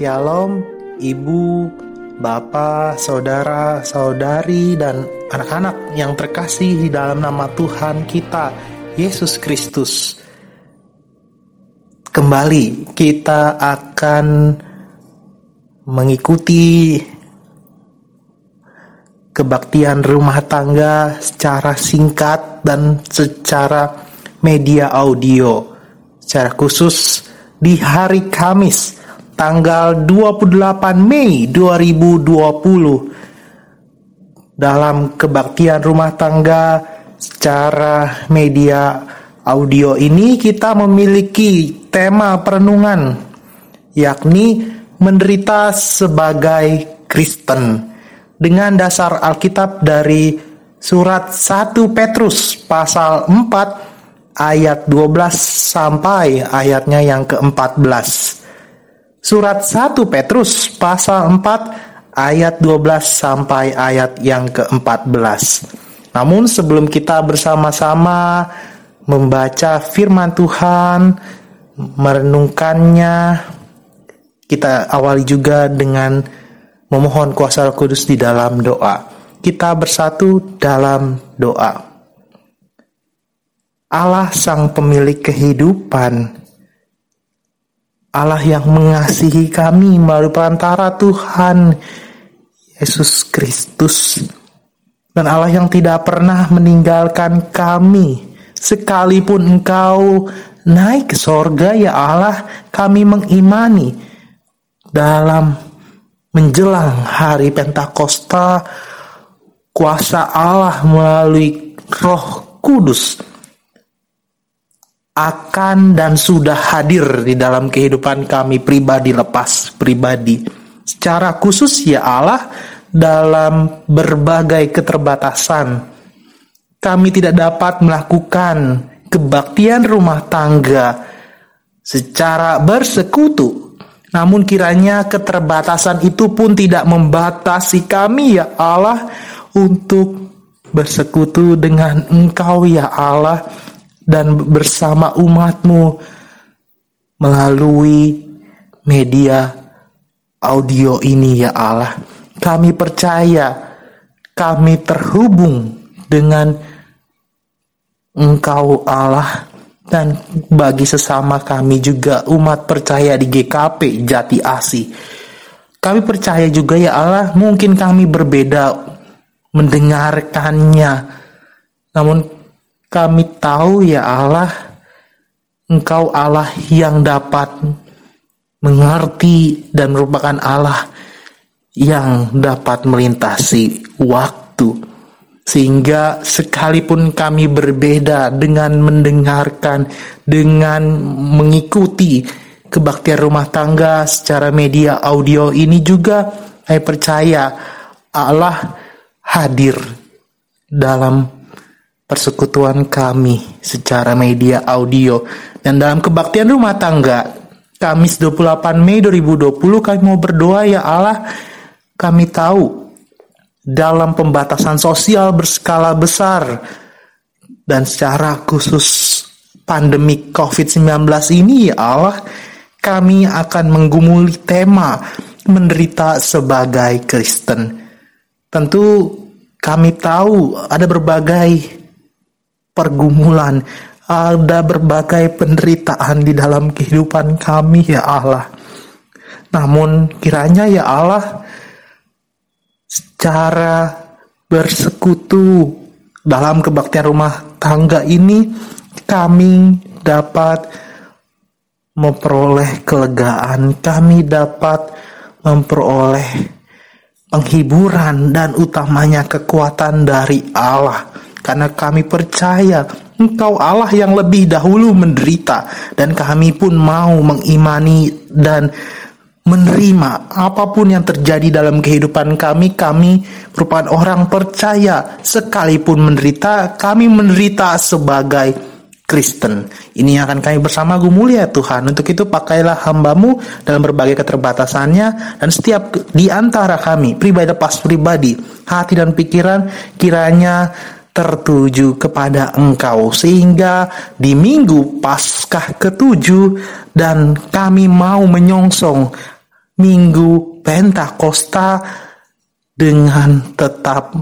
Shalom, ibu, bapak, saudara, saudari, dan anak-anak yang terkasih di dalam nama Tuhan kita, Yesus Kristus. Kembali kita akan mengikuti kebaktian rumah tangga secara singkat dan secara media audio. Secara khusus di hari Kamis tanggal 28 Mei 2020 dalam kebaktian rumah tangga secara media audio ini kita memiliki tema perenungan yakni menderita sebagai Kristen dengan dasar Alkitab dari surat 1 Petrus pasal 4 ayat 12 sampai ayatnya yang ke-14. Surat 1 Petrus pasal 4 ayat 12 sampai ayat yang ke-14. Namun sebelum kita bersama-sama membaca firman Tuhan, merenungkannya, kita awali juga dengan memohon kuasa Roh Kudus di dalam doa. Kita bersatu dalam doa. Allah sang pemilik kehidupan, Allah yang mengasihi kami melalui perantara Tuhan Yesus Kristus. Dan Allah yang tidak pernah meninggalkan kami sekalipun engkau naik ke sorga ya Allah kami mengimani dalam menjelang hari Pentakosta kuasa Allah melalui roh kudus akan dan sudah hadir di dalam kehidupan kami pribadi lepas pribadi. Secara khusus ya Allah dalam berbagai keterbatasan kami tidak dapat melakukan kebaktian rumah tangga secara bersekutu. Namun kiranya keterbatasan itu pun tidak membatasi kami ya Allah untuk bersekutu dengan Engkau ya Allah dan bersama umatmu melalui media audio ini ya Allah. Kami percaya kami terhubung dengan Engkau Allah dan bagi sesama kami juga umat percaya di GKP Jati Asi. Kami percaya juga ya Allah mungkin kami berbeda mendengarkannya. Namun kami tahu ya Allah, Engkau Allah yang dapat mengerti dan merupakan Allah yang dapat melintasi waktu. Sehingga sekalipun kami berbeda dengan mendengarkan, dengan mengikuti kebaktian rumah tangga secara media audio ini juga saya percaya Allah hadir dalam persekutuan kami secara media audio dan dalam kebaktian rumah tangga Kamis 28 Mei 2020 kami mau berdoa ya Allah kami tahu dalam pembatasan sosial berskala besar dan secara khusus pandemi COVID-19 ini ya Allah kami akan menggumuli tema menderita sebagai Kristen. Tentu kami tahu ada berbagai pergumulan, ada berbagai penderitaan di dalam kehidupan kami ya Allah. Namun kiranya ya Allah secara bersekutu dalam kebaktian rumah tangga ini kami dapat memperoleh kelegaan, kami dapat memperoleh penghiburan dan utamanya kekuatan dari Allah karena kami percaya Engkau Allah yang lebih dahulu menderita. Dan kami pun mau mengimani dan menerima apa pun yang terjadi dalam kehidupan kami. Kami merupakan orang percaya. Sekalipun menderita kami menderita sebagai Kristen. Ini yang akan kami bersama gumuli ya Tuhan. Untuk itu pakailah hambamu dalam berbagai keterbatasannya. Dan setiap di antara kami pribadi lepas pribadi hati dan pikiran kiranya tertuju kepada engkau sehingga di minggu Paskah ketujuh dan kami mau menyongsong Minggu Pentakosta dengan tetap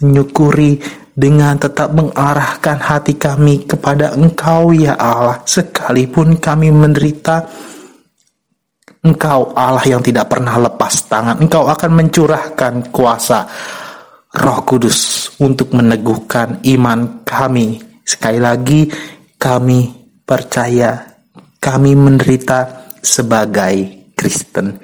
menyukuri dengan tetap mengarahkan hati kami kepada Engkau ya Allah. Sekalipun kami menderita Engkau Allah yang tidak pernah lepas tangan. Engkau akan mencurahkan kuasa Roh Kudus untuk meneguhkan iman kami sekali lagi kami percaya kami menderita sebagai Kristen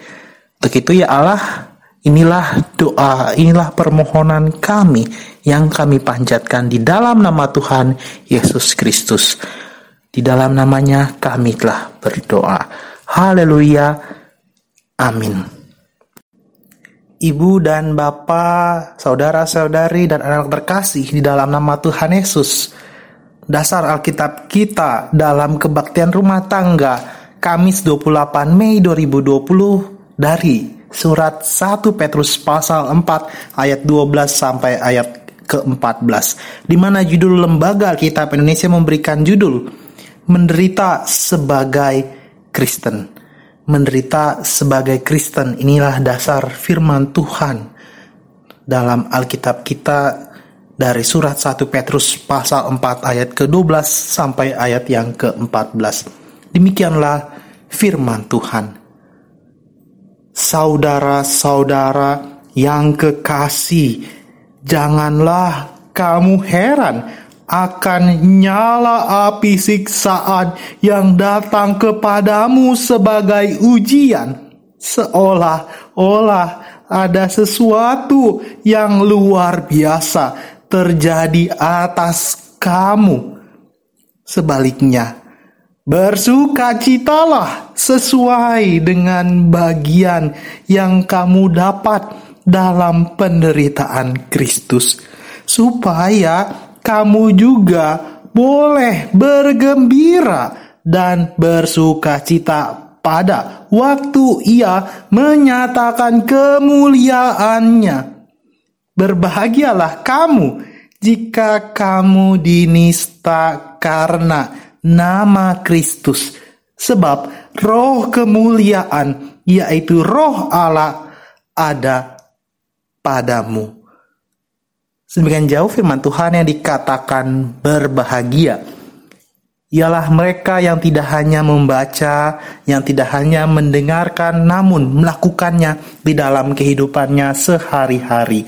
untuk itu ya Allah Inilah doa, inilah permohonan kami yang kami panjatkan di dalam nama Tuhan Yesus Kristus. Di dalam namanya kami telah berdoa. Haleluya. Amin. Ibu dan Bapak, saudara-saudari dan anak terkasih di dalam nama Tuhan Yesus. Dasar Alkitab kita dalam kebaktian rumah tangga Kamis 28 Mei 2020 dari surat 1 Petrus pasal 4 ayat 12 sampai ayat ke-14 di mana judul lembaga Alkitab Indonesia memberikan judul menderita sebagai Kristen. Menderita sebagai Kristen inilah dasar firman Tuhan dalam Alkitab kita dari surat 1 Petrus pasal 4 ayat ke-12 sampai ayat yang ke-14. Demikianlah firman Tuhan saudara-saudara yang kekasih, janganlah kamu heran akan nyala api siksaan yang datang kepadamu sebagai ujian, seolah-olah ada sesuatu yang luar biasa terjadi atas kamu. Sebaliknya, Bersukacitalah sesuai dengan bagian yang kamu dapat dalam penderitaan Kristus, supaya kamu juga boleh bergembira dan bersukacita pada waktu Ia menyatakan kemuliaannya. Berbahagialah kamu jika kamu dinista karena nama Kristus. Sebab roh kemuliaan, yaitu roh Allah, ada padamu. Sebagian jauh firman Tuhan yang dikatakan berbahagia. Ialah mereka yang tidak hanya membaca, yang tidak hanya mendengarkan, namun melakukannya di dalam kehidupannya sehari-hari.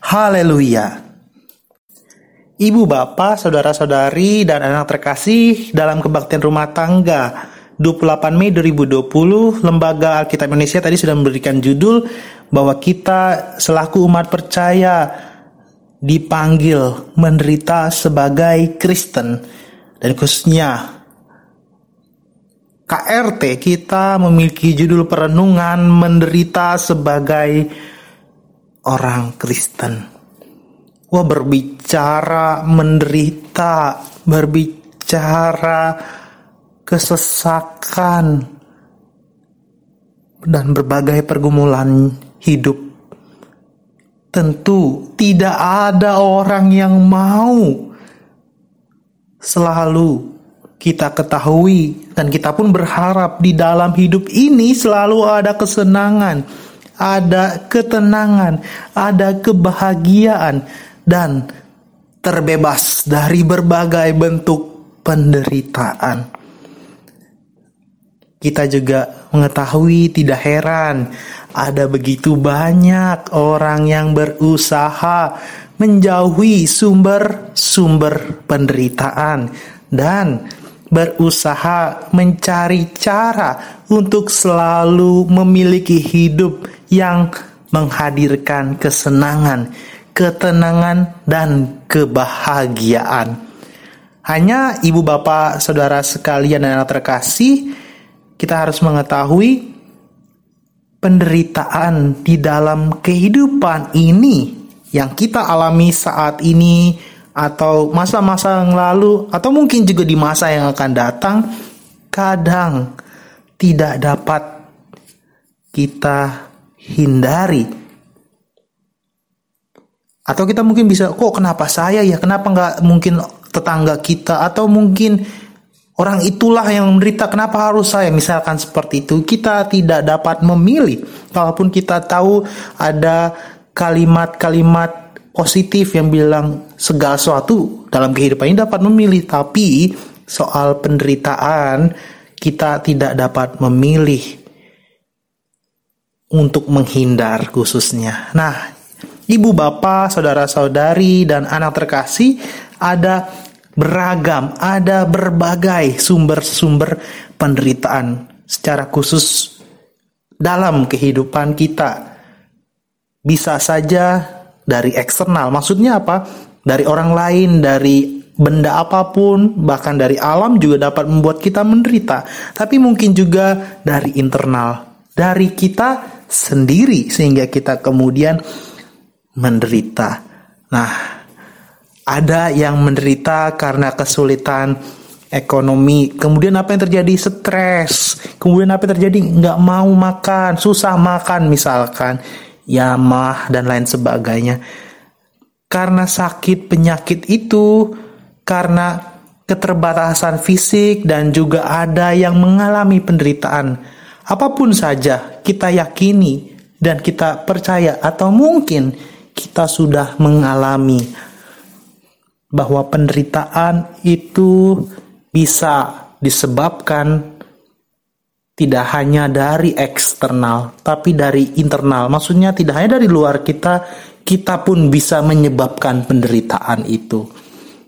Haleluya! Ibu bapak, saudara-saudari, dan anak terkasih dalam kebaktian rumah tangga 28 Mei 2020, Lembaga Alkitab Indonesia tadi sudah memberikan judul bahwa kita selaku umat percaya dipanggil menderita sebagai Kristen dan khususnya KRT kita memiliki judul perenungan menderita sebagai orang Kristen. Wah berbicara menderita, berbicara kesesakan dan berbagai pergumulan hidup. Tentu tidak ada orang yang mau selalu kita ketahui dan kita pun berharap di dalam hidup ini selalu ada kesenangan, ada ketenangan, ada kebahagiaan dan terbebas dari berbagai bentuk penderitaan. Kita juga mengetahui tidak heran ada begitu banyak orang yang berusaha menjauhi sumber-sumber penderitaan dan berusaha mencari cara untuk selalu memiliki hidup yang menghadirkan kesenangan, ketenangan, dan kebahagiaan. Hanya ibu bapak saudara sekalian dan anak terkasih, kita harus mengetahui penderitaan di dalam kehidupan ini yang kita alami saat ini atau masa-masa yang lalu atau mungkin juga di masa yang akan datang kadang tidak dapat kita hindari atau kita mungkin bisa, kok kenapa saya ya? Kenapa nggak mungkin tetangga kita atau mungkin Orang itulah yang menderita, kenapa harus saya? Misalkan seperti itu, kita tidak dapat memilih. Walaupun kita tahu ada kalimat-kalimat positif yang bilang segala sesuatu dalam kehidupan ini dapat memilih, tapi soal penderitaan kita tidak dapat memilih untuk menghindar khususnya. Nah, ibu bapak, saudara-saudari, dan anak terkasih ada beragam, ada berbagai sumber-sumber penderitaan secara khusus dalam kehidupan kita. Bisa saja dari eksternal, maksudnya apa? Dari orang lain, dari benda apa pun, bahkan dari alam juga dapat membuat kita menderita. Tapi mungkin juga dari internal, dari kita sendiri sehingga kita kemudian menderita. Nah, ada yang menderita karena kesulitan ekonomi. Kemudian apa yang terjadi? Stres. Kemudian apa yang terjadi? Nggak mau makan, susah makan misalkan. Ya mah dan lain sebagainya. Karena sakit penyakit itu, karena keterbatasan fisik dan juga ada yang mengalami penderitaan. Apa pun saja kita yakini dan kita percaya atau mungkin kita sudah mengalami bahwa penderitaan itu bisa disebabkan tidak hanya dari eksternal, tapi dari internal. Maksudnya tidak hanya dari luar kita, kita pun bisa menyebabkan penderitaan itu.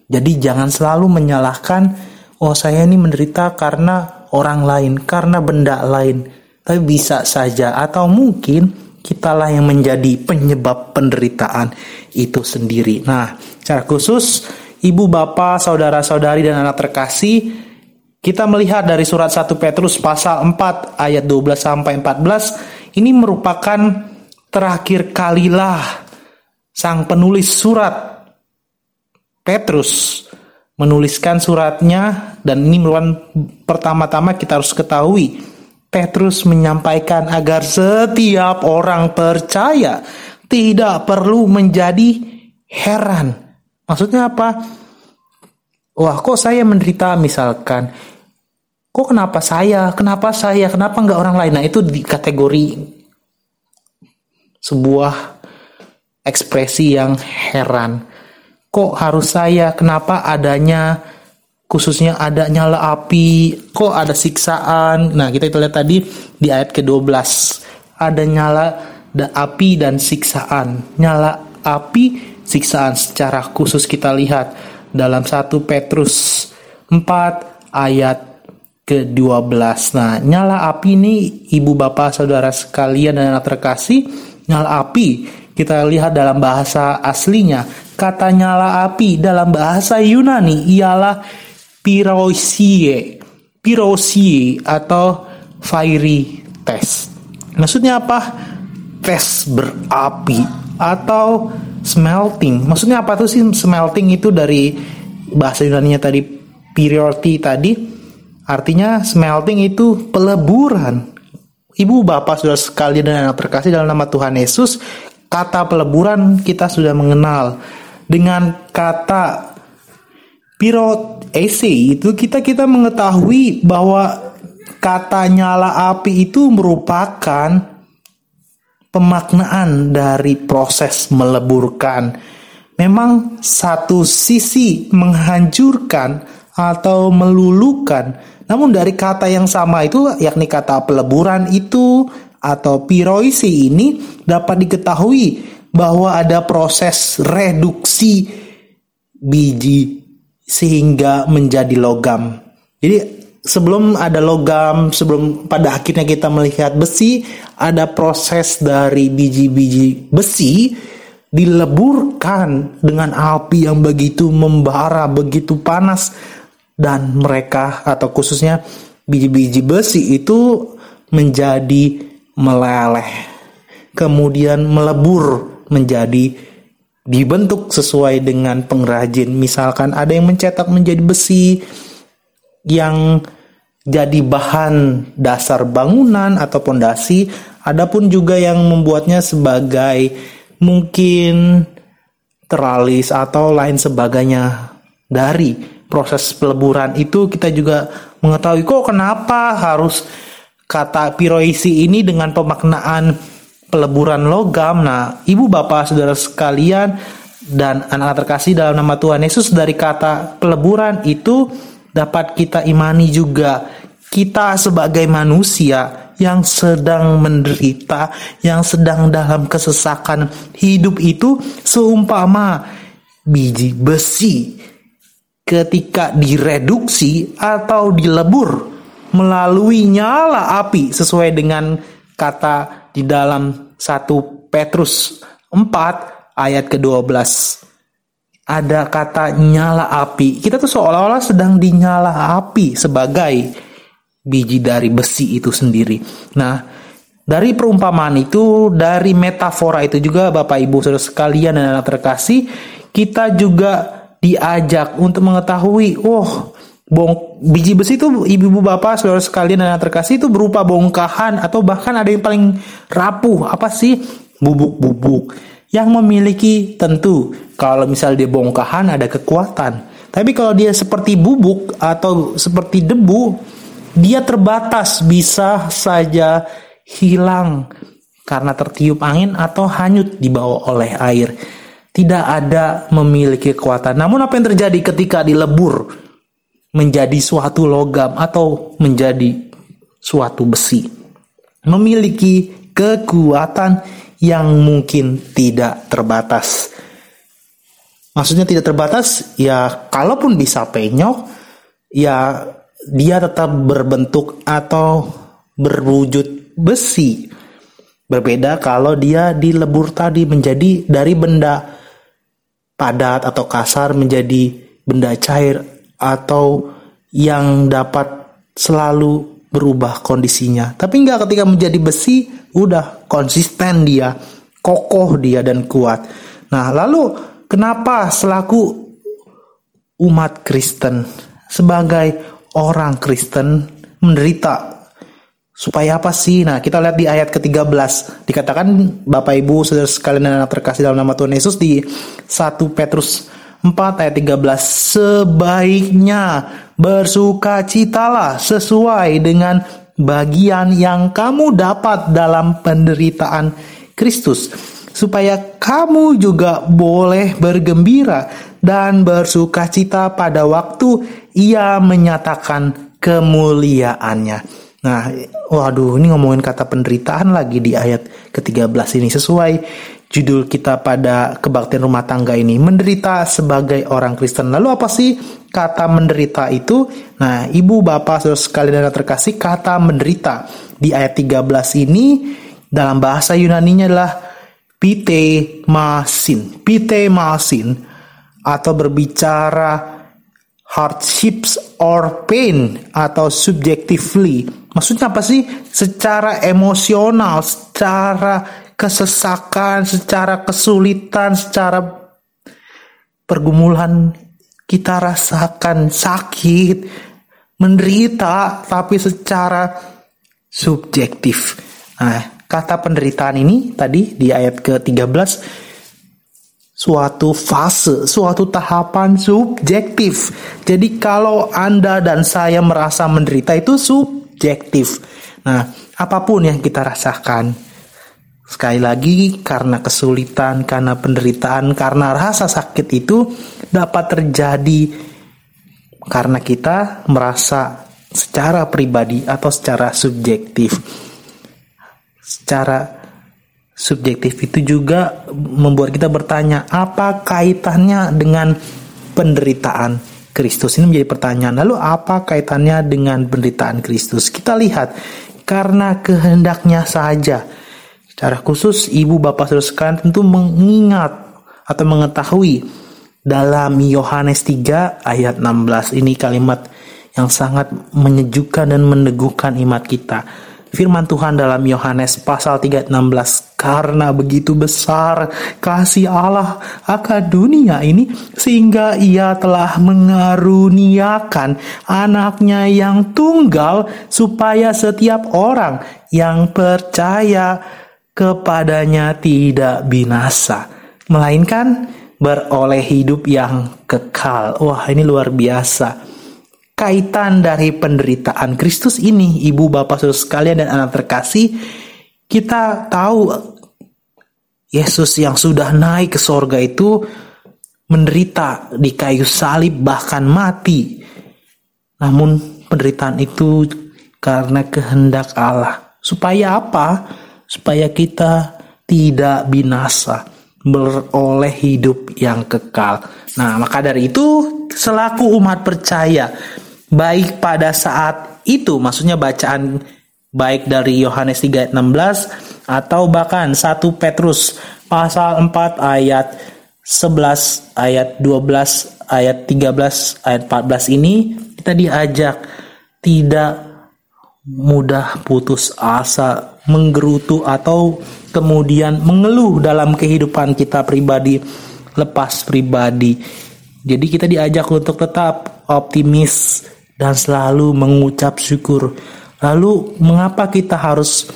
Jadi jangan selalu menyalahkan, oh saya ini menderita karena orang lain, karena benda lain. Tapi bisa saja, atau mungkin kitalah yang menjadi penyebab penderitaan itu sendiri. Nah, secara khusus ibu bapak, saudara-saudari dan anak terkasih, kita melihat dari surat 1 Petrus pasal 4 ayat 12 sampai 14 ini merupakan terakhir kalilah sang penulis surat Petrus menuliskan suratnya dan ini merupakan pertama-tama kita harus ketahui Petrus menyampaikan agar setiap orang percaya tidak perlu menjadi heran. Maksudnya apa? Wah, kok saya menderita misalkan? Kok kenapa saya? Kenapa saya? Kenapa nggak orang lain? Nah, itu di kategori sebuah ekspresi yang heran. Kok harus saya? Kenapa adanya khususnya ada nyala api, kok ada siksaan. Nah, kita lihat tadi di ayat ke-12. Ada nyala da api dan siksaan. Nyala api, siksaan secara khusus kita lihat dalam 1 Petrus 4 ayat ke-12. Nah, nyala api ini ibu bapak saudara sekalian dan anak terkasih, nyala api kita lihat dalam bahasa aslinya. Kata nyala api dalam bahasa Yunani ialah pirosie, pirosie atau fiery test. Maksudnya apa? Tes berapi atau smelting. Maksudnya apa tuh sih smelting itu dari bahasa Yunani tadi purity tadi artinya smelting itu peleburan. Ibu bapak sudah sekali dan anak terkasih dalam nama Tuhan Yesus kata peleburan kita sudah mengenal dengan kata Pirot essay itu kita kita mengetahui bahwa kata nyala api itu merupakan pemaknaan dari proses meleburkan. Memang satu sisi menghancurkan atau melulukan, namun dari kata yang sama itu yakni kata peleburan itu atau piroisi ini dapat diketahui bahwa ada proses reduksi biji sehingga menjadi logam. Jadi sebelum ada logam, sebelum pada akhirnya kita melihat besi, ada proses dari biji-biji besi dileburkan dengan api yang begitu membara, begitu panas dan mereka atau khususnya biji-biji besi itu menjadi meleleh. Kemudian melebur menjadi dibentuk sesuai dengan pengrajin. Misalkan ada yang mencetak menjadi besi yang jadi bahan dasar bangunan atau pondasi, adapun juga yang membuatnya sebagai mungkin teralis atau lain sebagainya dari proses peleburan itu kita juga mengetahui kok kenapa harus kata piroisi ini dengan pemaknaan peleburan logam. Nah, ibu bapak saudara sekalian dan anak-anak terkasih dalam nama Tuhan Yesus dari kata peleburan itu dapat kita imani juga kita sebagai manusia yang sedang menderita, yang sedang dalam kesesakan hidup itu seumpama biji besi ketika direduksi atau dilebur melalui nyala api sesuai dengan kata di dalam 1 Petrus 4 ayat ke-12. Ada kata nyala api. Kita tuh seolah-olah sedang dinyala api sebagai biji dari besi itu sendiri. Nah, dari perumpamaan itu, dari metafora itu juga Bapak Ibu Saudara sekalian dan anak terkasih, kita juga diajak untuk mengetahui, oh, bong biji besi itu ibu-ibu bapak saudara sekalian dan terkasih itu berupa bongkahan atau bahkan ada yang paling rapuh. Apa sih? Bubuk-bubuk yang memiliki tentu. Kalau misal dia bongkahan ada kekuatan. Tapi kalau dia seperti bubuk atau seperti debu dia terbatas. Bisa saja hilang karena tertiup angin atau hanyut dibawa oleh air. Tidak ada memiliki kekuatan. Namun apa yang terjadi ketika dilebur menjadi suatu logam atau menjadi suatu besi? Memiliki kekuatan yang mungkin tidak terbatas. Maksudnya tidak terbatas, ya kalaupun bisa penyok, ya dia tetap berbentuk atau berwujud besi. Berbeda kalau dia dilebur tadi menjadi dari benda padat atau kasar menjadi benda cair atau yang dapat selalu berubah kondisinya. Tapi enggak ketika menjadi besi, udah konsisten dia, kokoh dia dan kuat. Nah, lalu kenapa selaku umat Kristen sebagai orang Kristen menderita Supaya apa sih? Nah, kita lihat di ayat ke-13. Dikatakan Bapak Ibu saudara sekalian dan anak terkasih dalam nama Tuhan Yesus di 1 Petrus 4 ayat 13. Sebaiknya bersukacitalah sesuai dengan bagian yang kamu dapat dalam penderitaan Kristus. Supaya kamu juga boleh bergembira dan bersukacita pada waktu ia menyatakan kemuliaannya. Nah, waduh, ini ngomongin kata penderitaan lagi di ayat ke-13 ini sesuai judul kita pada kebaktian rumah tangga ini, menderita sebagai orang Kristen. Lalu apa sih kata menderita itu? Nah, Ibu Bapak Saudara sekalian dan terkasih, kata menderita di ayat 13 ini dalam bahasa Yunaninya adalah pite masin. Pite masin atau berbicara hardships or pain atau subjectively Maksudnya apa sih? Secara emosional, secara kesesakan, secara kesulitan, secara pergumulan kita rasakan sakit, menderita, tapi secara subjektif. Nah, kata penderitaan ini tadi di ayat ke-13 suatu fase, suatu tahapan subjektif. Jadi kalau Anda dan saya merasa menderita itu sub subjektif. Nah, apa pun yang kita rasakan, sekali lagi karena kesulitan, karena penderitaan, karena rasa sakit itu dapat terjadi karena kita merasa secara pribadi atau secara subjektif. Secara subjektif itu juga membuat kita bertanya, apa kaitannya dengan penderitaan? Kristus ini menjadi pertanyaan. Lalu apa kaitannya dengan penderitaan Kristus? Kita lihat karena kehendaknya saja. Secara khusus ibu bapak saudara sekalian tentu mengingat atau mengetahui dalam Yohanes 3 ayat 16 ini kalimat yang sangat menyejukkan dan meneguhkan iman kita. Firman Tuhan dalam Yohanes pasal 3:16 karena begitu besar kasih Allah akan dunia ini sehingga ia telah mengaruniakan anaknya yang tunggal supaya setiap orang yang percaya kepadanya tidak binasa melainkan beroleh hidup yang kekal. Wah, ini luar biasa. Kaitan dari penderitaan Kristus ini, ibu bapak saudara sekalian dan anak terkasih, kita tahu Yesus yang sudah naik ke sorga itu menderita di kayu salib bahkan mati. Namun penderitaan itu karena kehendak Allah. Supaya apa? Supaya kita tidak binasa beroleh hidup yang kekal. Nah, maka dari itu selaku umat percaya baik pada saat itu maksudnya bacaan baik dari Yohanes 3 ayat 16 atau bahkan 1 Petrus pasal 4 ayat 11 ayat 12 ayat 13 ayat 14 ini kita diajak tidak mudah putus asa, menggerutu atau kemudian mengeluh dalam kehidupan kita pribadi lepas pribadi. Jadi kita diajak untuk tetap optimis dan selalu mengucap syukur. Lalu mengapa kita harus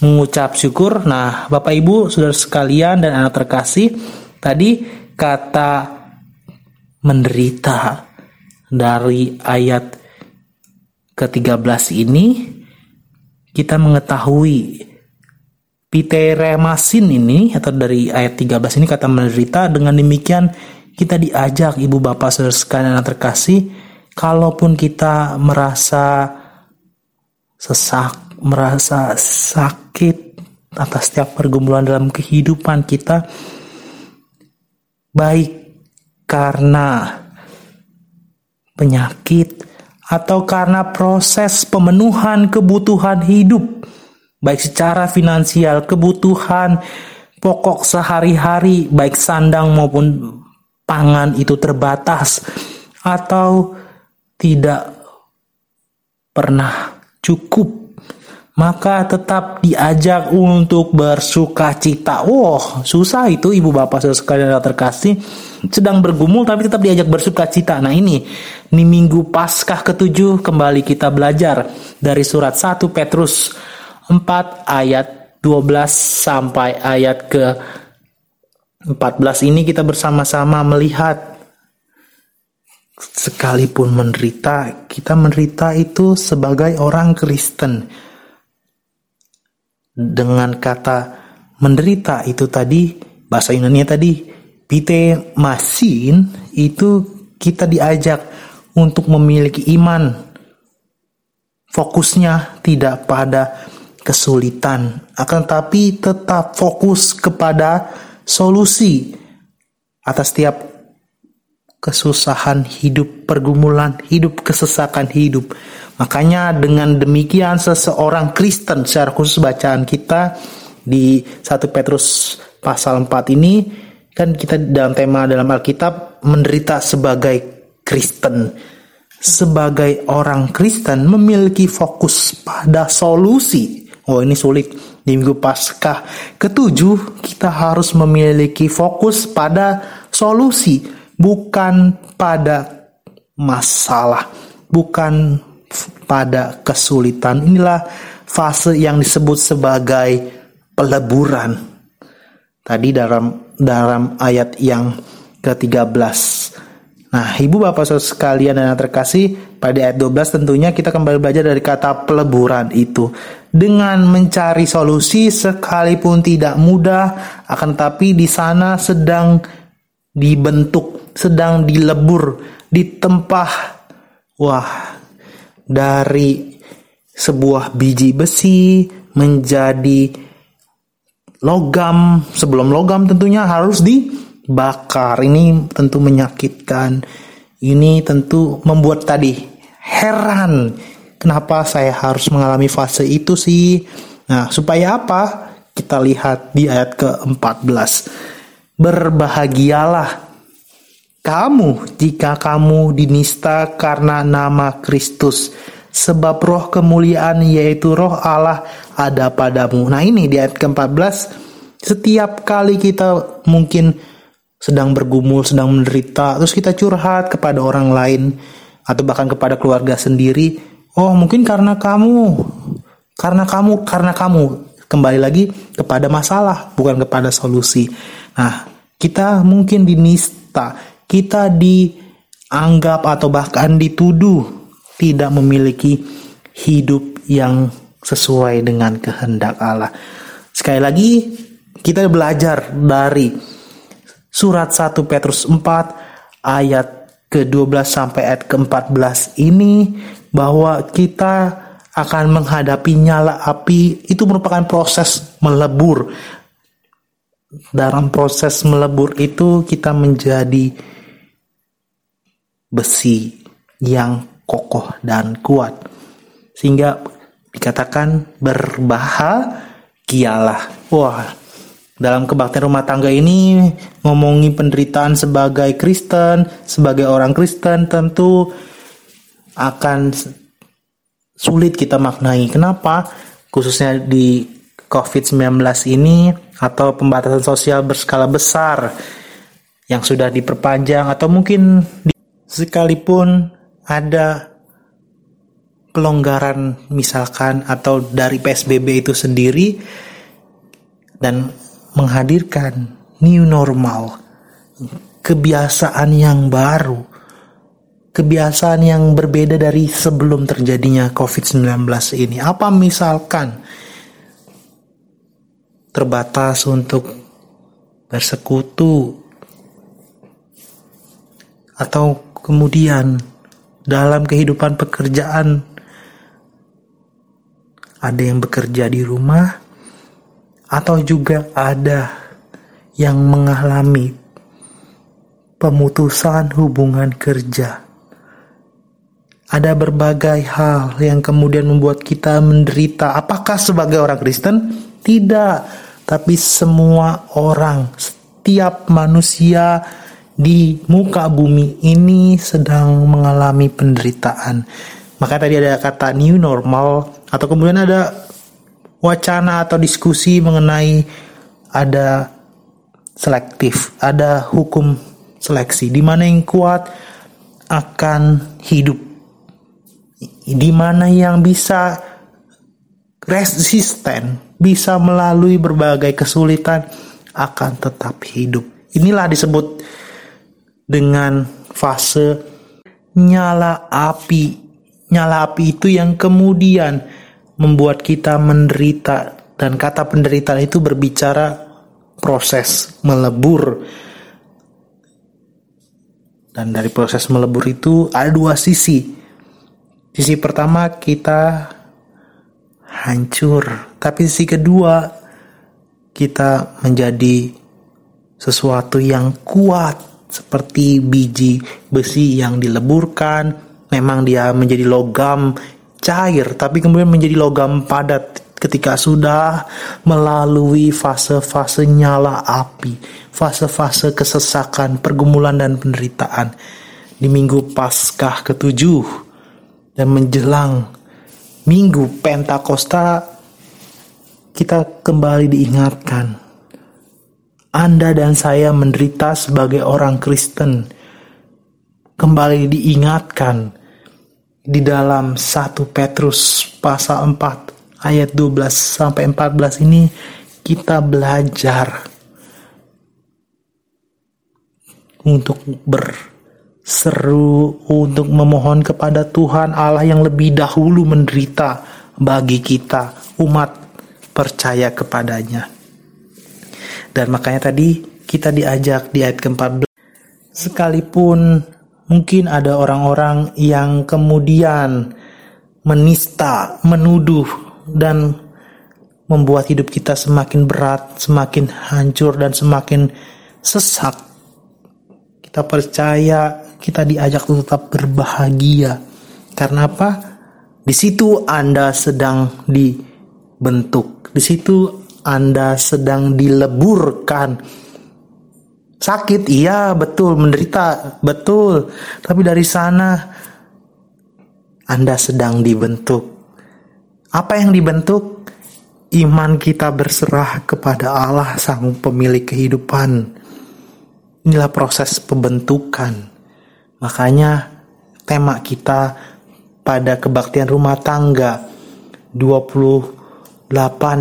mengucap syukur? Nah, Bapak Ibu, Saudara sekalian dan anak terkasih, tadi kata menderita dari ayat ke-13 ini kita mengetahui Piteremasin ini atau dari ayat 13 ini kata menderita dengan demikian kita diajak ibu bapak saudara sekalian yang terkasih kalaupun kita merasa sesak merasa sakit atas setiap pergumulan dalam kehidupan kita baik karena penyakit atau karena proses pemenuhan kebutuhan hidup baik secara finansial, kebutuhan pokok sehari-hari, baik sandang maupun pangan itu terbatas atau tidak pernah cukup, maka tetap diajak untuk bersuka cita. Wow, susah itu ibu bapak sekalian terkasih sedang bergumul tapi tetap diajak bersuka cita. Nah ini, ini minggu Paskah ketujuh kembali kita belajar dari surat 1 Petrus 4 ayat 12 sampai ayat ke 14 ini kita bersama-sama melihat sekalipun menderita, kita menderita itu sebagai orang Kristen. Dengan kata menderita itu tadi bahasa Yunani tadi pite masin itu kita diajak untuk memiliki iman. Fokusnya tidak pada kesulitan, akan tapi tetap fokus kepada solusi atas setiap kesusahan hidup, pergumulan hidup, kesesakan hidup. Makanya dengan demikian seseorang Kristen secara khusus bacaan kita di 1 Petrus pasal 4 ini kan kita dalam tema dalam Alkitab menderita sebagai Kristen. Sebagai orang Kristen memiliki fokus pada solusi Oh ini sulit di minggu Paskah ketujuh kita harus memiliki fokus pada solusi bukan pada masalah bukan pada kesulitan. Inilah fase yang disebut sebagai peleburan. Tadi dalam dalam ayat yang ke-13 Nah, Ibu Bapak Saudara sekalian dan yang terkasih, pada ayat 12 tentunya kita kembali belajar dari kata peleburan itu. Dengan mencari solusi sekalipun tidak mudah, akan tapi di sana sedang dibentuk, sedang dilebur, ditempah. Wah, dari sebuah biji besi menjadi logam. Sebelum logam tentunya harus di bakar ini tentu menyakitkan. Ini tentu membuat tadi heran kenapa saya harus mengalami fase itu sih. Nah supaya apa? Kita lihat di ayat ke-14 berbahagialah kamu jika kamu dinista karena nama Kristus. Sebab roh kemuliaan yaitu roh Allah ada padamu. Nah ini di ayat ke-14 setiap kali kita mungkin sedang bergumul, sedang menderita, terus kita curhat kepada orang lain atau bahkan kepada keluarga sendiri, oh mungkin karena kamu, karena kamu, karena kamu kembali lagi kepada masalah, bukan kepada solusi. Nah, Kita mungkin dinista, kita dianggap atau bahkan dituduh tidak memiliki hidup yang sesuai dengan kehendak Allah. Sekali lagi, kita belajar dari surat 1 Petrus 4 ayat ke-12 sampai ayat ke-14 ini bahwa kita akan menghadapi nyala api itu merupakan proses melebur. Dalam proses melebur itu kita menjadi besi yang kokoh dan kuat. Sehingga dikatakan berbahagialah. Wah, dalam kebaktian rumah tangga ini ngomongin penderitaan sebagai Kristen, sebagai orang Kristen tentu akan sulit kita maknai. Kenapa? Khususnya di COVID-19 ini atau pembatasan sosial berskala besar yang sudah diperpanjang atau mungkin di, sekalipun ada pelonggaran misalkan atau dari PSBB itu sendiri dan menghadirkan new normal kebiasaan yang baru kebiasaan yang berbeda dari sebelum terjadinya COVID-19 ini? Apa misalkan terbatas untuk bersekutu atau kemudian dalam kehidupan pekerjaan ada yang bekerja di rumah atau juga ada yang mengalami pemutusan hubungan kerja ada berbagai hal yang kemudian membuat kita menderita. Apakah sebagai orang Kristen? Tidak, tapi semua orang, setiap manusia di muka bumi ini sedang mengalami penderitaan. Maka tadi ada kata new normal atau kemudian ada wacana atau diskusi mengenai ada selektif, ada hukum seleksi di mana yang kuat akan hidup di mana yang bisa resisten, bisa melalui berbagai kesulitan akan tetap hidup. Inilah disebut dengan fase nyala api. Nyala api itu yang kemudian membuat kita menderita dan kata penderitaan itu berbicara proses melebur. Dan dari proses melebur itu ada dua sisi Sisi pertama kita hancur, tapi sisi kedua kita menjadi sesuatu yang kuat seperti biji besi yang dileburkan. Memang dia menjadi logam cair, tapi kemudian menjadi logam padat ketika sudah melalui fase-fase nyala api, fase-fase kesesakan, pergumulan dan penderitaan. Di minggu Paskah ketujuh, dan menjelang minggu Pentakosta kita kembali diingatkan. Anda dan saya menderita sebagai orang Kristen. Kembali diingatkan di dalam 1 Petrus pasal 4 ayat 12 sampai 14 ini kita belajar untuk ber seru untuk memohon kepada Tuhan Allah yang lebih dahulu menderita bagi kita umat percaya kepadanya. Dan makanya tadi kita diajak di ayat ke-14 sekalipun mungkin ada orang-orang yang kemudian menista, menuduh dan membuat hidup kita semakin berat, semakin hancur dan semakin sesak. Kita percaya kita diajak untuk tetap berbahagia. Karena apa? Di situ Anda sedang dibentuk. Di situ Anda sedang dileburkan. Sakit, iya betul, menderita, betul. Tapi dari sana Anda sedang dibentuk. Apa yang dibentuk? Iman kita berserah kepada Allah sang pemilik kehidupan. Inilah proses pembentukan. Makanya tema kita pada kebaktian rumah tangga 28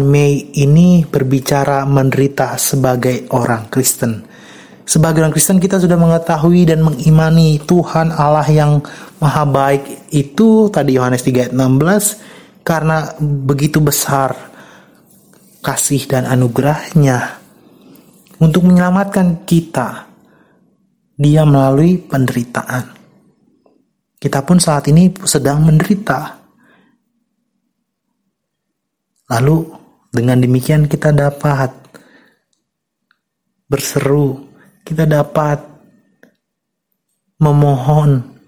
Mei ini berbicara menderita sebagai orang Kristen. sebagai orang Kristen kita sudah mengetahui dan mengimani Tuhan Allah yang maha baik itu tadi Yohanes 3 ayat 16 karena begitu besar kasih dan anugerahnya untuk menyelamatkan kita dia melalui penderitaan kita pun saat ini sedang menderita lalu dengan demikian kita dapat berseru kita dapat memohon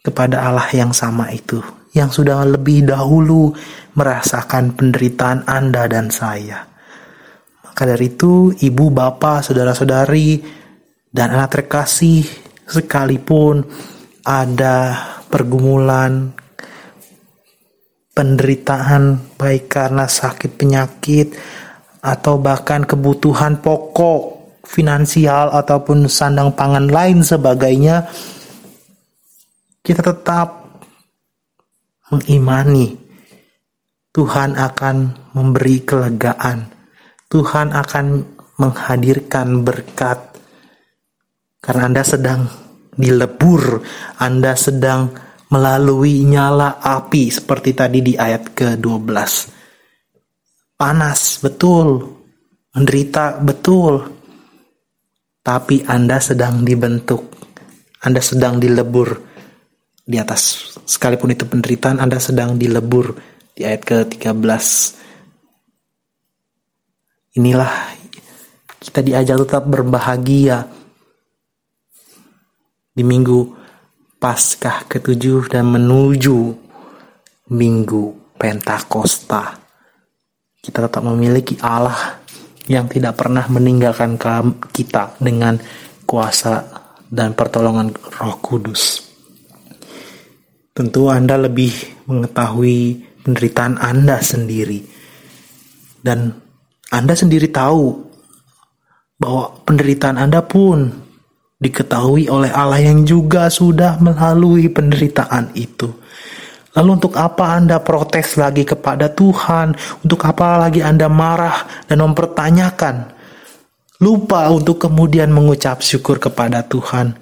kepada Allah yang sama itu, yang sudah lebih dahulu merasakan penderitaan Anda dan saya. Maka dari itu, ibu, bapak, saudara-saudari, dan anak terkasih sekalipun ada pergumulan, penderitaan baik karena sakit penyakit atau bahkan kebutuhan pokok finansial ataupun sandang pangan lain sebagainya, kita tetap mengimani Tuhan akan memberi kelegaan. Tuhan akan menghadirkan berkat karena Anda sedang dilebur, Anda sedang melalui nyala api seperti tadi di ayat ke-12. Panas, betul. Menderita, betul tapi Anda sedang dibentuk, Anda sedang dilebur di atas. Sekalipun itu penderitaan, Anda sedang dilebur di ayat ke-13. Inilah kita diajak tetap berbahagia di minggu Paskah ketujuh dan menuju minggu Pentakosta. Kita tetap memiliki Allah yang tidak pernah meninggalkan kita dengan kuasa dan pertolongan Roh Kudus. Tentu Anda lebih mengetahui penderitaan Anda sendiri, dan Anda sendiri tahu bahwa penderitaan Anda pun diketahui oleh Allah yang juga sudah melalui penderitaan itu. Lalu untuk apa Anda protes lagi kepada Tuhan? Untuk apa lagi Anda marah dan mempertanyakan? Lupa untuk kemudian mengucap syukur kepada Tuhan.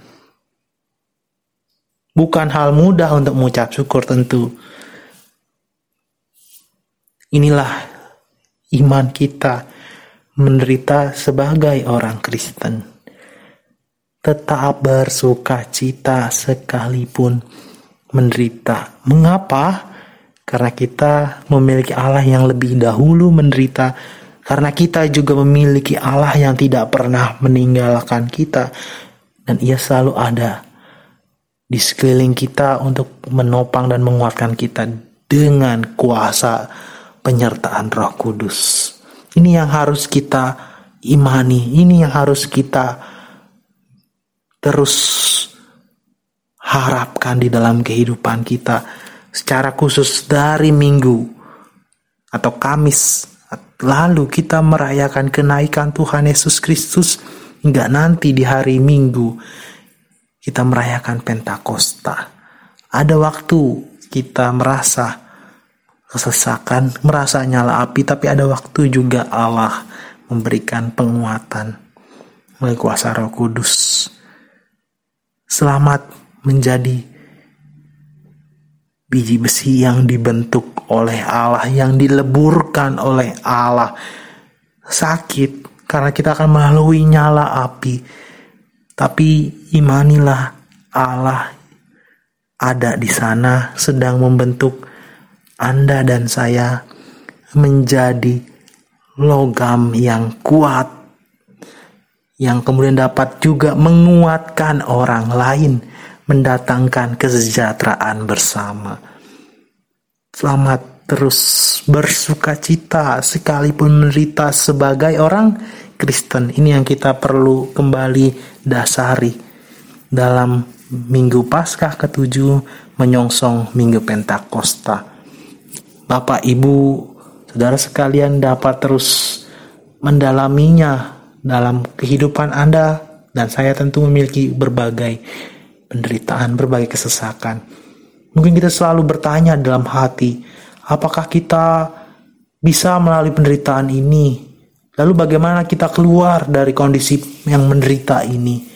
Bukan hal mudah untuk mengucap syukur tentu. Inilah iman kita menderita sebagai orang Kristen. Tetap bersuka cita sekalipun menderita. Mengapa? Karena kita memiliki Allah yang lebih dahulu menderita. Karena kita juga memiliki Allah yang tidak pernah meninggalkan kita. Dan ia selalu ada di sekeliling kita untuk menopang dan menguatkan kita dengan kuasa penyertaan Roh Kudus. Ini yang harus kita imani, ini yang harus kita terus harapkan di dalam kehidupan kita secara khusus dari minggu atau Kamis. Lalu kita merayakan kenaikan Tuhan Yesus Kristus. Hingga nanti di hari Minggu kita merayakan Pentakosta. Ada waktu kita merasa kesesakan merasa nyala api tapi ada waktu juga Allah memberikan penguatan melalui kuasa Roh Kudus selamat menjadi biji besi yang dibentuk oleh Allah, yang dileburkan oleh Allah. Sakit karena kita akan melalui nyala api. Tapi imanilah Allah ada di sana sedang membentuk Anda dan saya menjadi logam yang kuat yang kemudian dapat juga menguatkan orang lain mendatangkan kesejahteraan bersama. Selamat terus bersuka cita sekalipun menderita sebagai orang Kristen. Ini yang kita perlu kembali dasari dalam Minggu Paskah ketujuh menyongsong Minggu Pentakosta. Bapak, Ibu, Saudara sekalian dapat terus mendalaminya dalam kehidupan Anda dan saya tentu memiliki berbagai penderitaan, berbagai kesesakan. Mungkin kita selalu bertanya dalam hati, apakah kita bisa melalui penderitaan ini Lalu bagaimana kita keluar dari kondisi yang menderita ini?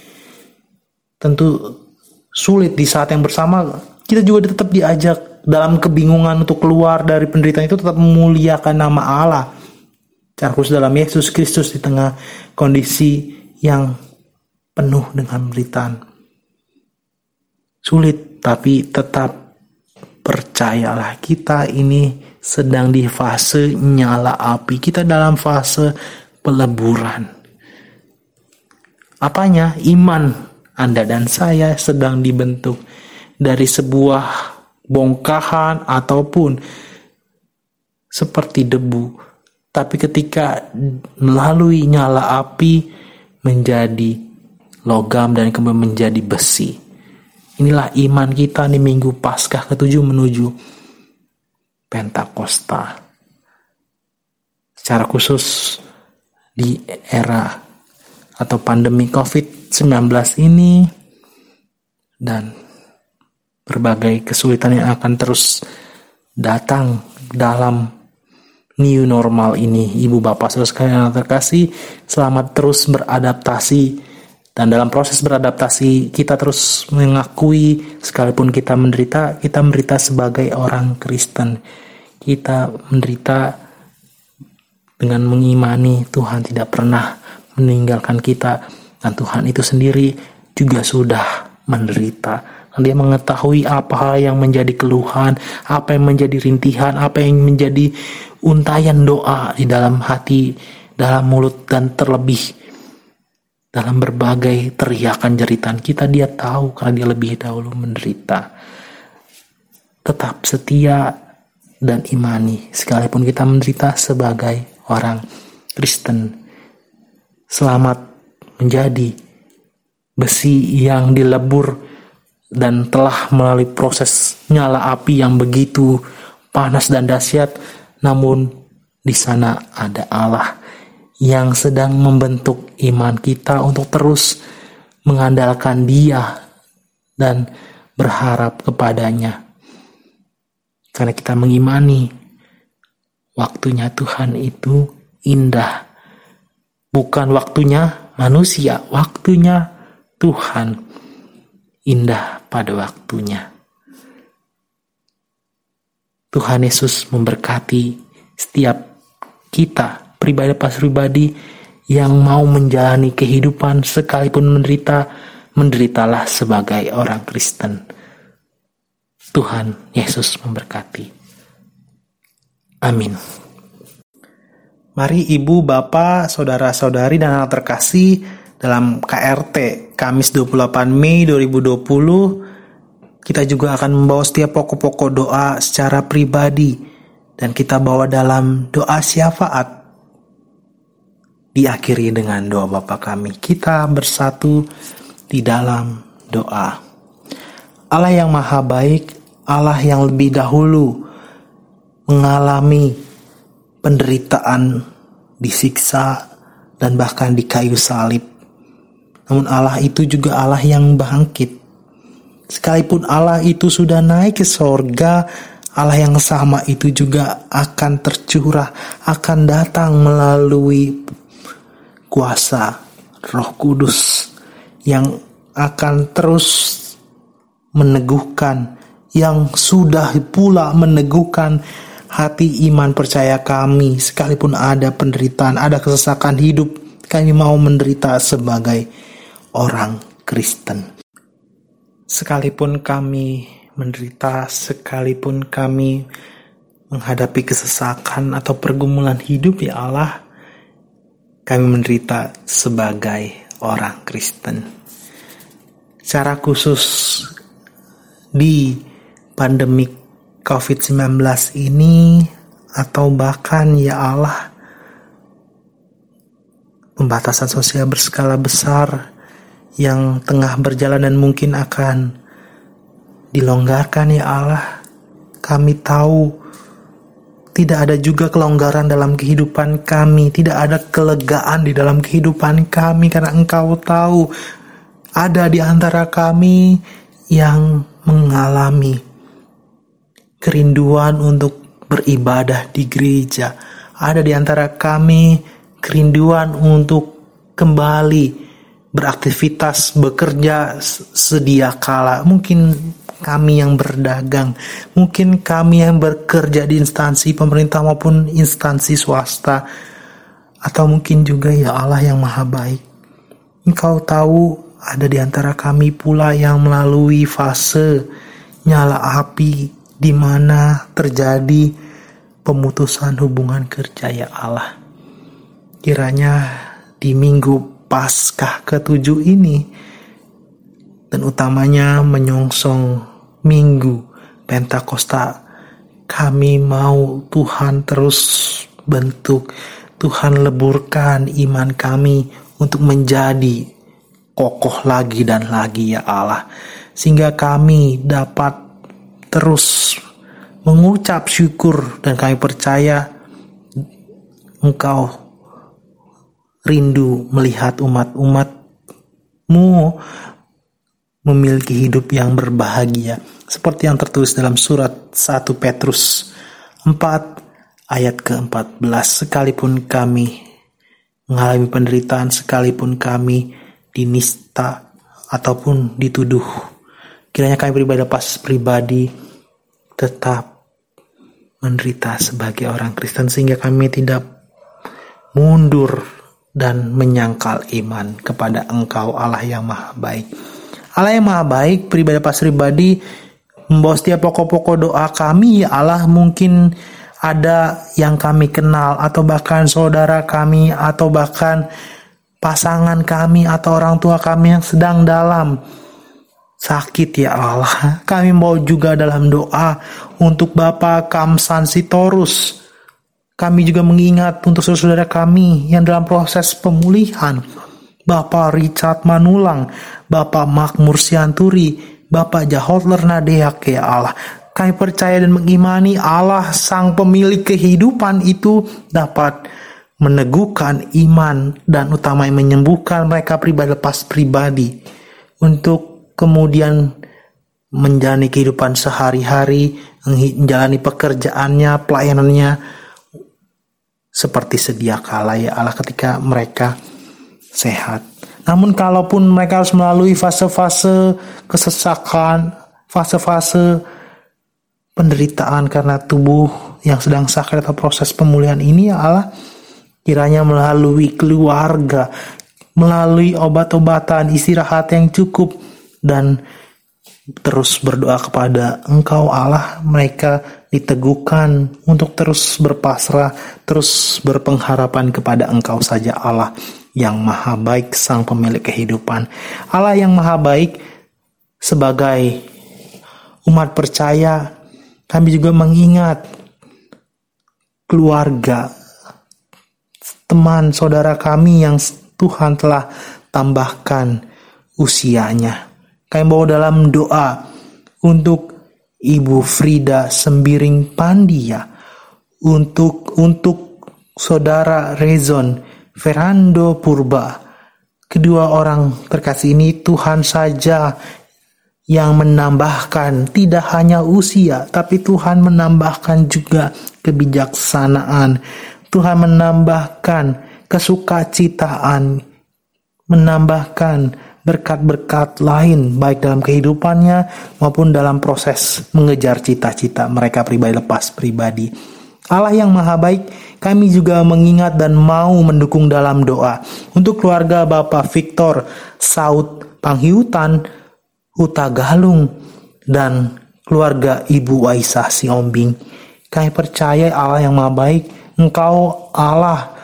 Tentu sulit di saat yang bersama kita juga tetap diajak dalam kebingungan untuk keluar dari penderitaan itu tetap memuliakan nama Allah. Cara khusus dalam Yesus Kristus di tengah kondisi yang penuh dengan penderitaan. Sulit tapi tetap percayalah kita ini sedang di fase nyala api. Kita dalam fase peleburan. Apanya? Iman anda dan saya sedang dibentuk dari sebuah bongkahan ataupun seperti debu. Tapi ketika melalui nyala api menjadi logam dan kemudian menjadi besi. Inilah iman kita di minggu Paskah ketujuh menuju Pentakosta. Secara khusus di era atau pandemi COVID-19 ini dan berbagai kesulitan yang akan terus datang dalam new normal ini. Ibu bapak saudara sekalian yang terkasih, selamat terus beradaptasi dan dalam proses beradaptasi kita terus mengakui sekalipun kita menderita, kita menderita sebagai orang Kristen. Kita menderita dengan mengimani Tuhan tidak pernah meninggalkan kita dan Tuhan itu sendiri juga sudah menderita. Dia mengetahui apa yang menjadi keluhan, apa yang menjadi rintihan, apa yang menjadi untayan doa di dalam hati, dalam mulut dan terlebih dalam berbagai teriakan jeritan kita dia tahu karena dia lebih dahulu menderita. Tetap setia dan imani sekalipun kita menderita sebagai orang Kristen selamat menjadi besi yang dilebur dan telah melalui proses nyala api yang begitu panas dan dahsyat namun di sana ada Allah yang sedang membentuk iman kita untuk terus mengandalkan Dia dan berharap kepadanya. Karena kita mengimani waktunya Tuhan itu indah Bukan waktunya manusia, waktunya Tuhan. Indah pada waktunya. Tuhan Yesus memberkati setiap kita, pribadi pas pribadi, yang mau menjalani kehidupan sekalipun menderita, menderitalah sebagai orang Kristen. Tuhan Yesus memberkati. Amin. Mari ibu, bapak, saudara-saudari dan anak terkasih dalam KRT Kamis 28 Mei 2020 kita juga akan membawa setiap pokok-pokok doa secara pribadi dan kita bawa dalam doa syafaat diakhiri dengan doa Bapa kami. Kita bersatu di dalam doa. Allah yang maha baik, Allah yang lebih dahulu mengalami penderitaan, disiksa, dan bahkan di kayu salib. Namun Allah itu juga Allah yang bangkit. Sekalipun Allah itu sudah naik ke sorga, Allah yang sama itu juga akan tercurah, akan datang melalui kuasa Roh Kudus yang akan terus meneguhkan, yang sudah pula meneguhkan hati iman percaya kami sekalipun ada penderitaan, ada kesesakan hidup, kami mau menderita sebagai orang Kristen. Sekalipun kami menderita, sekalipun kami menghadapi kesesakan atau pergumulan hidup ya Allah, kami menderita sebagai orang Kristen. Secara khusus di pandemik COVID-19 ini atau bahkan ya Allah pembatasan sosial berskala besar yang tengah berjalan dan mungkin akan dilonggarkan ya Allah kami tahu tidak ada juga kelonggaran dalam kehidupan kami tidak ada kelegaan di dalam kehidupan kami karena engkau tahu ada di antara kami yang mengalami kerinduan untuk beribadah di gereja. Ada di antara kami kerinduan untuk kembali beraktivitas, bekerja sedia kala. Mungkin kami yang berdagang, mungkin kami yang bekerja di instansi pemerintah maupun instansi swasta, atau mungkin juga ya Allah yang maha baik. Engkau tahu ada di antara kami pula yang melalui fase nyala api di mana terjadi pemutusan hubungan kerja ya Allah. Kiranya di minggu Paskah ketujuh ini. Dan utamanya menyongsong minggu Pentakosta. Kami mau Tuhan terus bentuk Tuhan leburkan iman kami untuk menjadi kokoh lagi dan lagi ya Allah. Sehingga kami dapat terus mengucap syukur dan kami percaya Engkau rindu melihat umat-umatmu memiliki hidup yang berbahagia. Seperti yang tertulis dalam surat 1 Petrus 4 ayat ke-14 sekalipun kami mengalami penderitaan sekalipun kami dinista ataupun dituduh kiranya kami pribadi pas pribadi tetap menderita sebagai orang Kristen sehingga kami tidak mundur dan menyangkal iman kepada Engkau Allah yang Maha Baik. Allah yang Maha Baik, pribadi pas pribadi membawa setiap pokok-pokok doa kami ya Allah mungkin ada yang kami kenal atau bahkan saudara kami atau bahkan pasangan kami atau orang tua kami yang sedang dalam sakit ya Allah. Kami mau juga dalam doa untuk Bapak Kamsan Sitorus kami juga mengingat untuk saudara-saudara kami yang dalam proses pemulihan. Bapak Richard Manulang, Bapak Makmur Sianturi, Bapak Jahotler Nadeak ya Allah. Kami percaya dan mengimani Allah sang pemilik kehidupan itu dapat meneguhkan iman dan utama menyembuhkan mereka pribadi lepas pribadi untuk kemudian menjalani kehidupan sehari-hari, menjalani pekerjaannya, pelayanannya, seperti sedia kala ya Allah ketika mereka sehat. Namun kalaupun mereka harus melalui fase-fase kesesakan, fase-fase penderitaan karena tubuh yang sedang sakit atau proses pemulihan ini ya Allah kiranya melalui keluarga, melalui obat-obatan, istirahat yang cukup dan terus berdoa kepada Engkau Allah mereka diteguhkan untuk terus berpasrah terus berpengharapan kepada Engkau saja Allah yang maha baik sang pemilik kehidupan. Allah yang maha baik sebagai umat percaya kami juga mengingat keluarga teman saudara kami yang Tuhan telah tambahkan usianya kami bawa dalam doa untuk Ibu Frida Sembiring Pandia, untuk untuk saudara Rezon Ferrando Purba. Kedua orang terkasih ini Tuhan saja yang menambahkan tidak hanya usia, tapi Tuhan menambahkan juga kebijaksanaan. Tuhan menambahkan kesukacitaan, menambahkan berkat-berkat lain baik dalam kehidupannya maupun dalam proses mengejar cita-cita mereka pribadi lepas pribadi. Allah yang maha baik, kami juga mengingat dan mau mendukung dalam doa untuk keluarga Bapak Victor Saud Panghiutan, Huta Galung, dan keluarga Ibu Aisyah Siombing. Kami percaya Allah yang maha baik, Engkau Allah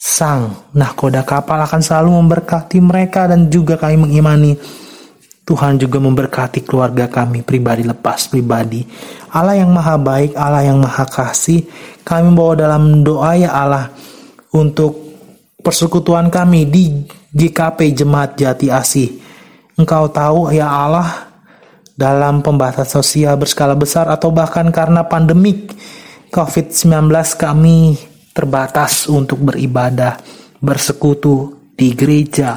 sang nahkoda kapal akan selalu memberkati mereka dan juga kami mengimani Tuhan juga memberkati keluarga kami pribadi lepas pribadi. Allah yang maha baik, Allah yang maha kasih, kami bawa dalam doa ya Allah untuk persekutuan kami di GKP Jemaat Jati Asih. Engkau tahu ya Allah dalam pembatasan sosial berskala besar atau bahkan karena pandemik COVID-19 kami terbatas untuk beribadah, bersekutu di gereja,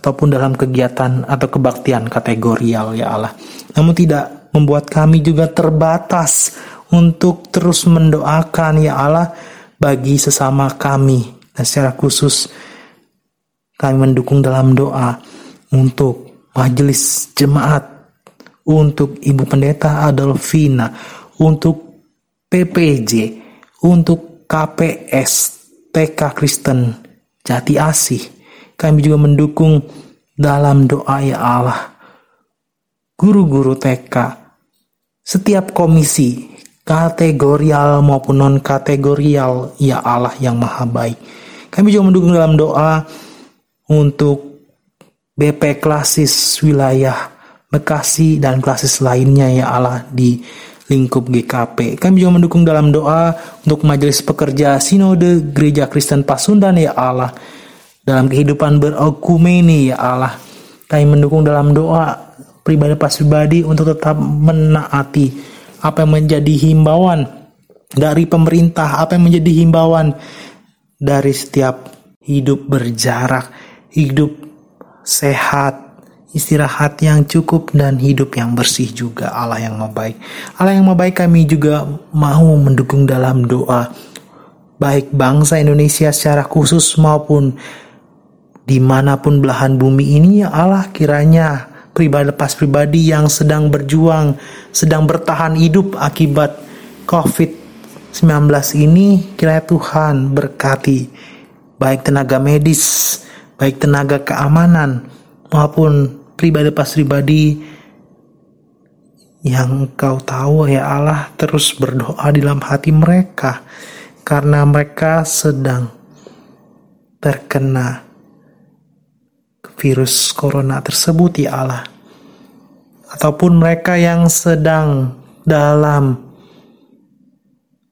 ataupun dalam kegiatan atau kebaktian kategorial ya Allah. Namun tidak membuat kami juga terbatas untuk terus mendoakan ya Allah bagi sesama kami Dan secara khusus kami mendukung dalam doa untuk majelis jemaat, untuk Ibu Pendeta Adolfina, untuk PPJ, untuk KPS, TK Kristen, Jati Asih. Kami juga mendukung dalam doa ya Allah. Guru-guru TK, setiap komisi, kategorial maupun non-kategorial, ya Allah yang maha baik. Kami juga mendukung dalam doa untuk BP klasis wilayah Bekasi dan klasis lainnya ya Allah di lingkup GKP. Kami juga mendukung dalam doa untuk majelis pekerja Sinode Gereja Kristen Pasundan ya Allah. Dalam kehidupan berokumeni ya Allah. Kami mendukung dalam doa pribadi pas pribadi untuk tetap menaati apa yang menjadi himbauan dari pemerintah, apa yang menjadi himbauan dari setiap hidup berjarak hidup sehat, istirahat yang cukup dan hidup yang bersih juga. Allah yang mau baik. Allah yang mau baik kami juga mau mendukung dalam doa. Baik bangsa Indonesia secara khusus maupun di mana pun belahan bumi ini ya Allah kiranya pribadi lepas pribadi yang sedang berjuang, sedang bertahan hidup akibat COVID-19 ini kiranya Tuhan berkati. Baik tenaga medis, baik tenaga keamanan maupun pribadi pas pribadi yang kau tahu ya Allah terus berdoa di dalam hati mereka karena mereka sedang terkena virus corona tersebut ya Allah ataupun mereka yang sedang dalam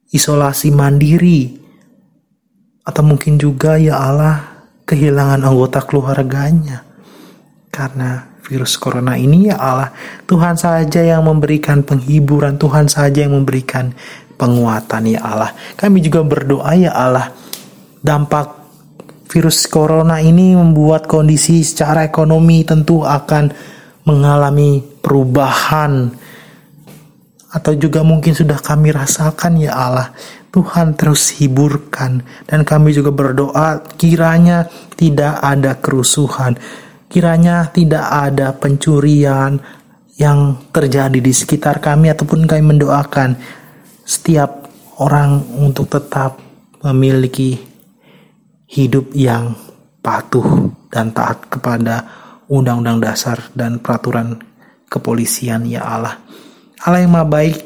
isolasi mandiri atau mungkin juga ya Allah kehilangan anggota keluarganya. Karena virus corona ini ya Allah, Tuhan saja yang memberikan penghiburan, Tuhan saja yang memberikan penguatan ya Allah. Kami juga berdoa ya Allah, dampak virus corona ini membuat kondisi secara ekonomi tentu akan mengalami perubahan atau juga mungkin sudah kami rasakan ya Allah. Tuhan terus hiburkan. Dan kami juga berdoa kiranya tidak ada kerusuhan, kiranya tidak ada pencurian yang terjadi di sekitar kami ataupun kami mendoakan setiap orang untuk tetap memiliki hidup yang patuh dan taat kepada undang-undang dasar dan peraturan kepolisian ya Allah. Allah yang maha baik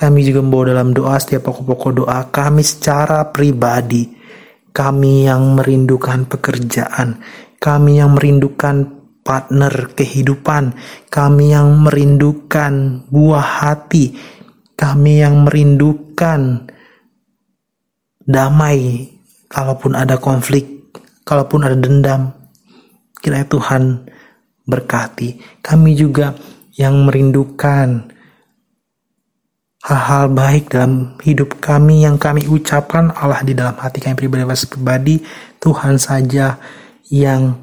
kami juga membawa dalam doa setiap pokok-pokok doa kami secara pribadi. Kami yang merindukan pekerjaan, kami yang merindukan partner kehidupan, kami yang merindukan buah hati, kami yang merindukan damai kalaupun ada konflik, kalaupun ada dendam. Kiranya Tuhan berkati. Kami juga yang merindukan hal-hal baik dalam hidup kami yang kami ucapkan Allah di dalam hati kami pribadi pribadi Tuhan saja yang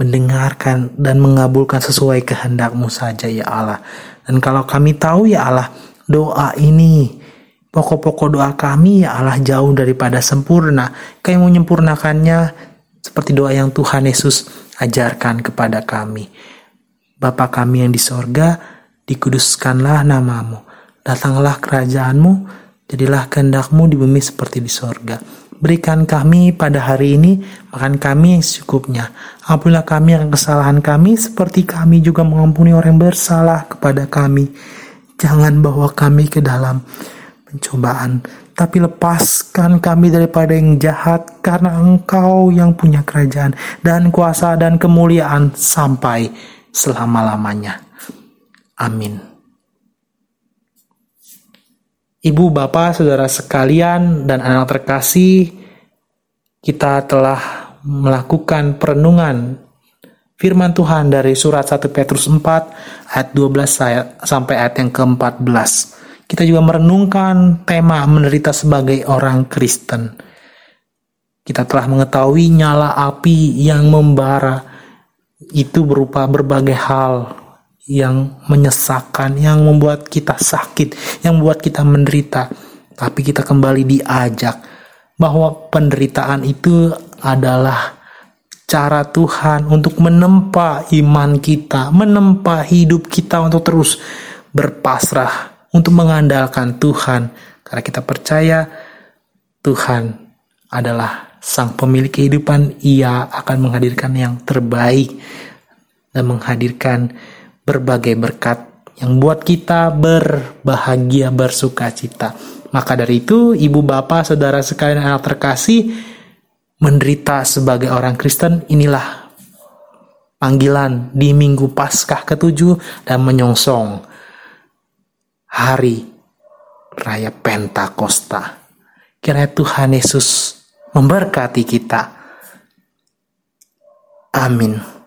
mendengarkan dan mengabulkan sesuai kehendakmu saja ya Allah. Dan kalau kami tahu ya Allah doa ini pokok-pokok doa kami ya Allah jauh daripada sempurna. Kami menyempurnakannya seperti doa yang Tuhan Yesus ajarkan kepada kami. Bapa kami yang di sorga dikuduskanlah namamu. Datanglah kerajaanmu, jadilah kehendakmu di bumi seperti di sorga. Berikan kami pada hari ini makan kami yang secukupnya. Ampunilah kami akan kesalahan kami seperti kami juga mengampuni orang yang bersalah kepada kami. Jangan bawa kami ke dalam pencobaan, tapi lepaskan kami daripada yang jahat karena engkau yang punya kerajaan dan kuasa dan kemuliaan sampai selama-lamanya. Amin. Ibu, Bapak, Saudara sekalian, dan anak terkasih, kita telah melakukan perenungan firman Tuhan dari surat 1 Petrus 4 ayat 12 sampai ayat yang ke-14. Kita juga merenungkan tema menderita sebagai orang Kristen. Kita telah mengetahui nyala api yang membara itu berupa berbagai hal yang menyesakkan, yang membuat kita sakit, yang membuat kita menderita. Tapi kita kembali diajak bahwa penderitaan itu adalah cara Tuhan untuk menempa iman kita, menempa hidup kita untuk terus berpasrah, untuk mengandalkan Tuhan. Karena kita percaya Tuhan adalah sang pemilik kehidupan, ia akan menghadirkan yang terbaik dan menghadirkan berbagai berkat yang buat kita berbahagia, bersuka cita. Maka dari itu, ibu bapak, saudara sekalian anak terkasih, menderita sebagai orang Kristen inilah panggilan di minggu Paskah ketujuh dan menyongsong hari raya Pentakosta. Kiranya Tuhan Yesus memberkati kita. Amin.